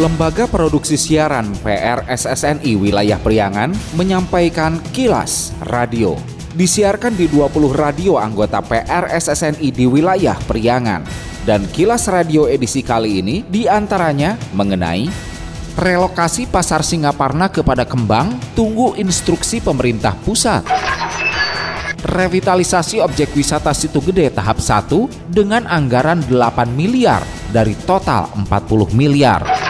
Lembaga Produksi Siaran PRSSNI Wilayah Priangan menyampaikan kilas radio. Disiarkan di 20 radio anggota PRSSNI di wilayah Priangan. Dan kilas radio edisi kali ini di antaranya mengenai relokasi pasar Singaparna kepada Kembang, tunggu instruksi pemerintah pusat. Revitalisasi objek wisata Situ Gede tahap 1 dengan anggaran 8 miliar dari total 40 miliar.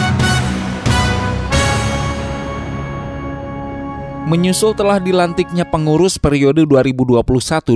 Menyusul telah dilantiknya pengurus periode 2021-2026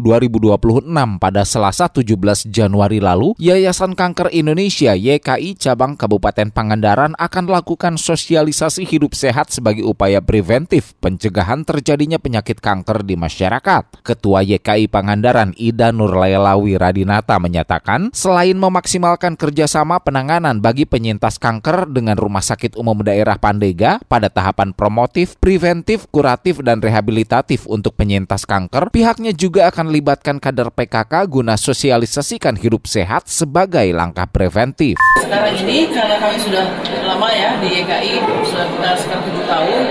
pada Selasa 17 Januari lalu, Yayasan Kanker Indonesia YKI Cabang Kabupaten Pangandaran akan lakukan sosialisasi hidup sehat sebagai upaya preventif pencegahan terjadinya penyakit kanker di masyarakat. Ketua YKI Pangandaran Ida Nurlaylawi Radinata menyatakan, selain memaksimalkan kerjasama penanganan bagi penyintas kanker dengan Rumah Sakit Umum Daerah Pandega pada tahapan promotif, preventif, kuratif, dan rehabilitatif untuk penyintas kanker, pihaknya juga akan libatkan kader PKK guna sosialisasikan hidup sehat sebagai langkah preventif. Sekarang ini karena kami sudah lama ya di YKI, sudah kita sekitar 7 tahun,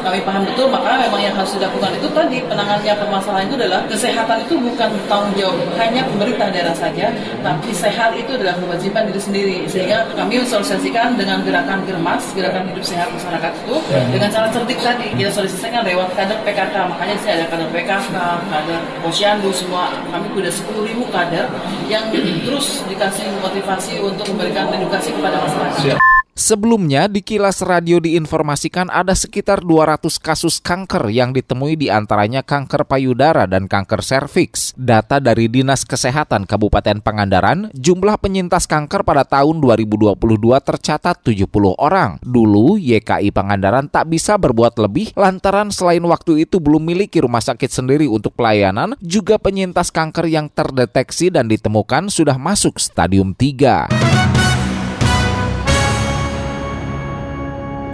kami paham betul maka memang yang harus dilakukan itu tadi penanganannya permasalahan itu adalah kesehatan itu bukan tanggung jawab hanya pemerintah daerah saja tapi sehat itu adalah kewajiban diri sendiri. Sehingga kami sosialisasikan dengan gerakan germas gerakan hidup sehat masyarakat itu dengan cara cerdik tadi. Kita sosialisasikan lewat kader PKK makanya sini ada kader PKK kader posyandu semua. Kami sudah 10 ribu kader yang terus dikasih motivasi untuk memberikan edukasi kepada masyarakat. Sebelumnya di kilas radio diinformasikan ada sekitar 200 kasus kanker yang ditemui di antaranya kanker payudara dan kanker serviks. Data dari Dinas Kesehatan Kabupaten Pangandaran, jumlah penyintas kanker pada tahun 2022 tercatat 70 orang. Dulu YKI Pangandaran tak bisa berbuat lebih lantaran selain waktu itu belum miliki rumah sakit sendiri untuk pelayanan, juga penyintas kanker yang terdeteksi dan ditemukan sudah masuk stadium 3.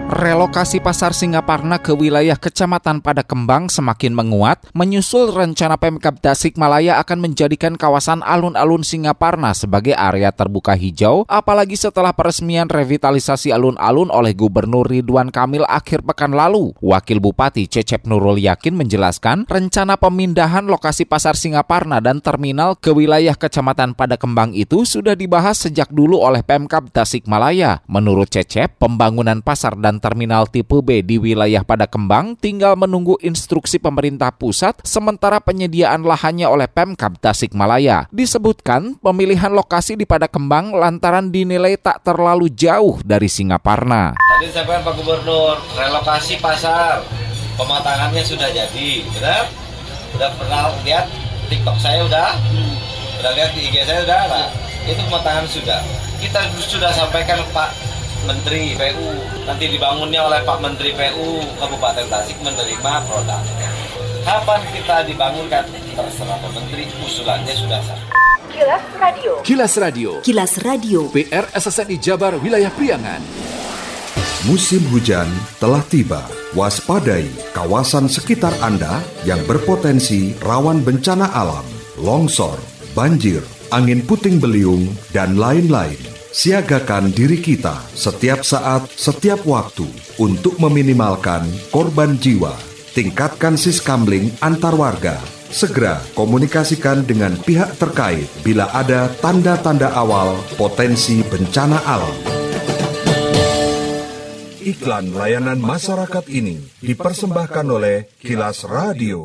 Relokasi pasar Singaparna ke wilayah Kecamatan Padakembang semakin menguat, menyusul rencana Pemkab Tasikmalaya akan menjadikan kawasan alun-alun Singaparna sebagai area terbuka hijau, apalagi setelah peresmian revitalisasi alun-alun oleh Gubernur Ridwan Kamil akhir pekan lalu. Wakil Bupati Cecep Nurul Yakin menjelaskan, rencana pemindahan lokasi pasar Singaparna dan terminal ke wilayah Kecamatan Padakembang itu sudah dibahas sejak dulu oleh Pemkab Tasikmalaya. Menurut Cecep, pembangunan pasar dan terminal tipe B di wilayah Padakembang tinggal menunggu instruksi pemerintah pusat sementara penyediaan lahannya oleh Pemkab Tasikmalaya. Disebutkan pemilihan lokasi di Padakembang lantaran dinilai tak terlalu jauh dari Singaparna. Tadi disampaikan Pak Gubernur, relokasi pasar, pematangannya sudah jadi, benar? Udah pernah lihat TikTok saya udah? Udah lihat di IG saya udah? Nah, itu pematangan sudah. Kita sudah sampaikan Pak Menteri PU nanti dibangunnya oleh Pak Menteri PU Kabupaten Tasik menerima produk. Kapan kita dibangunkan terserah Pak Menteri usulannya sudah sah. Kilas Radio. Kilas Radio. Kilas Radio. PR SSNI Jabar Wilayah Priangan. Musim hujan telah tiba. Waspadai kawasan sekitar Anda yang berpotensi rawan bencana alam, longsor, banjir, angin puting beliung, dan lain-lain. Siagakan diri kita setiap saat, setiap waktu untuk meminimalkan korban jiwa. Tingkatkan siskamling antar warga. Segera komunikasikan dengan pihak terkait bila ada tanda-tanda awal potensi bencana alam. Iklan layanan masyarakat ini dipersembahkan oleh Kilas Radio.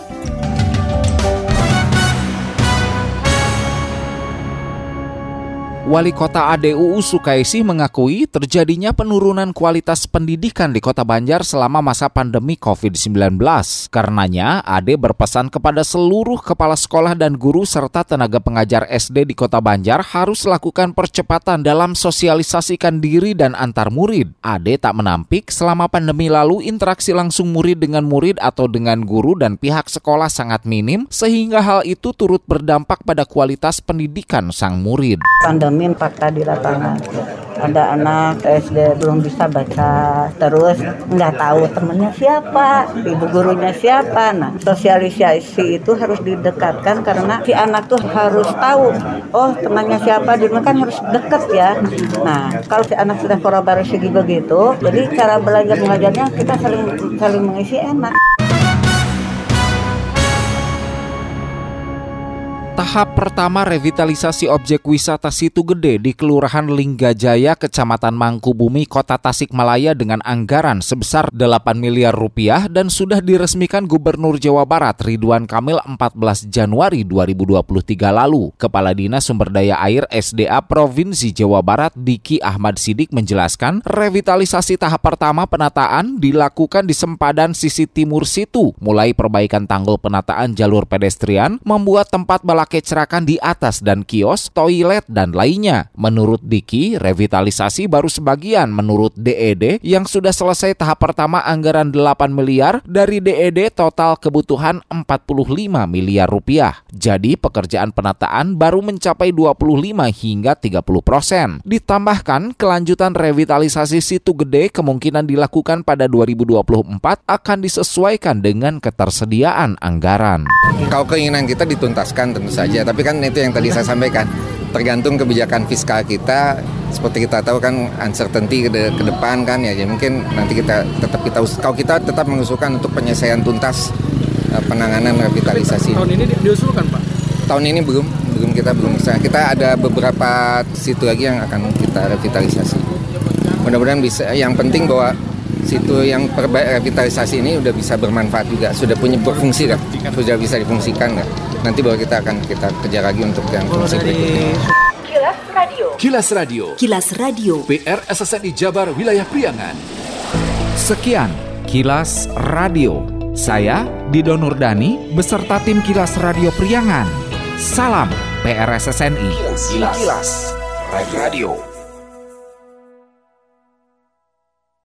Wali Kota ADUU Sukaisi mengakui terjadinya penurunan kualitas pendidikan di Kota Banjar selama masa pandemi COVID-19. Karenanya, Ade berpesan kepada seluruh kepala sekolah dan guru serta tenaga pengajar SD di Kota Banjar harus lakukan percepatan dalam sosialisasikan diri dan antar murid. Ade tak menampik selama pandemi lalu interaksi langsung murid dengan murid atau dengan guru dan pihak sekolah sangat minim sehingga hal itu turut berdampak pada kualitas pendidikan sang murid. Pandemi fakta di lapangan. Ada anak SD belum bisa baca, terus nggak tahu temennya siapa, ibu gurunya siapa. Nah, sosialisasi itu harus didekatkan karena si anak tuh harus tahu, oh temannya siapa, di kan harus deket ya. Nah, kalau si anak sudah kolaborasi begitu, jadi cara belajar mengajarnya kita saling saling mengisi enak. Tahap pertama revitalisasi objek wisata Situ Gede di Kelurahan Linggajaya, Kecamatan Mangkubumi, Kota Tasikmalaya dengan anggaran sebesar 8 miliar rupiah dan sudah diresmikan Gubernur Jawa Barat Ridwan Kamil 14 Januari 2023 lalu. Kepala Dinas Sumber Daya Air SDA Provinsi Jawa Barat Diki Ahmad Sidik menjelaskan revitalisasi tahap pertama penataan dilakukan di sempadan sisi timur situ, mulai perbaikan tanggul penataan jalur pedestrian, membuat tempat balak kecerakan di atas dan kios, toilet, dan lainnya. Menurut Diki, revitalisasi baru sebagian menurut DED yang sudah selesai tahap pertama anggaran 8 miliar dari DED total kebutuhan 45 miliar rupiah. Jadi pekerjaan penataan baru mencapai 25 hingga 30 persen. Ditambahkan kelanjutan revitalisasi situ gede kemungkinan dilakukan pada 2024 akan disesuaikan dengan ketersediaan anggaran. Kalau keinginan kita dituntaskan tentu saja, tapi kan itu yang tadi saya sampaikan tergantung kebijakan fiskal kita. Seperti kita tahu kan uncertainty ke, de, ke depan kan ya. Jadi mungkin nanti kita tetap kita kalau kita tetap mengusulkan untuk penyelesaian tuntas uh, penanganan revitalisasi. Tahun ini diusulkan pak? Tahun ini belum belum kita belum. Bisa kita ada beberapa situ lagi yang akan kita revitalisasi. Mudah-mudahan bisa yang penting bahwa situ yang perbaik revitalisasi ini udah bisa bermanfaat juga sudah punya berfungsi kan sudah bisa difungsikan kan nanti baru kita akan kita kejar lagi untuk yang fungsi berikutnya Kilas Radio. Kilas Radio. Kilas Radio. PR SSNI Jabar Wilayah Priangan. Sekian Kilas Radio. Saya Dido Nurdani beserta tim Kilas Radio Priangan. Salam PRSSNI. Kilas Radio.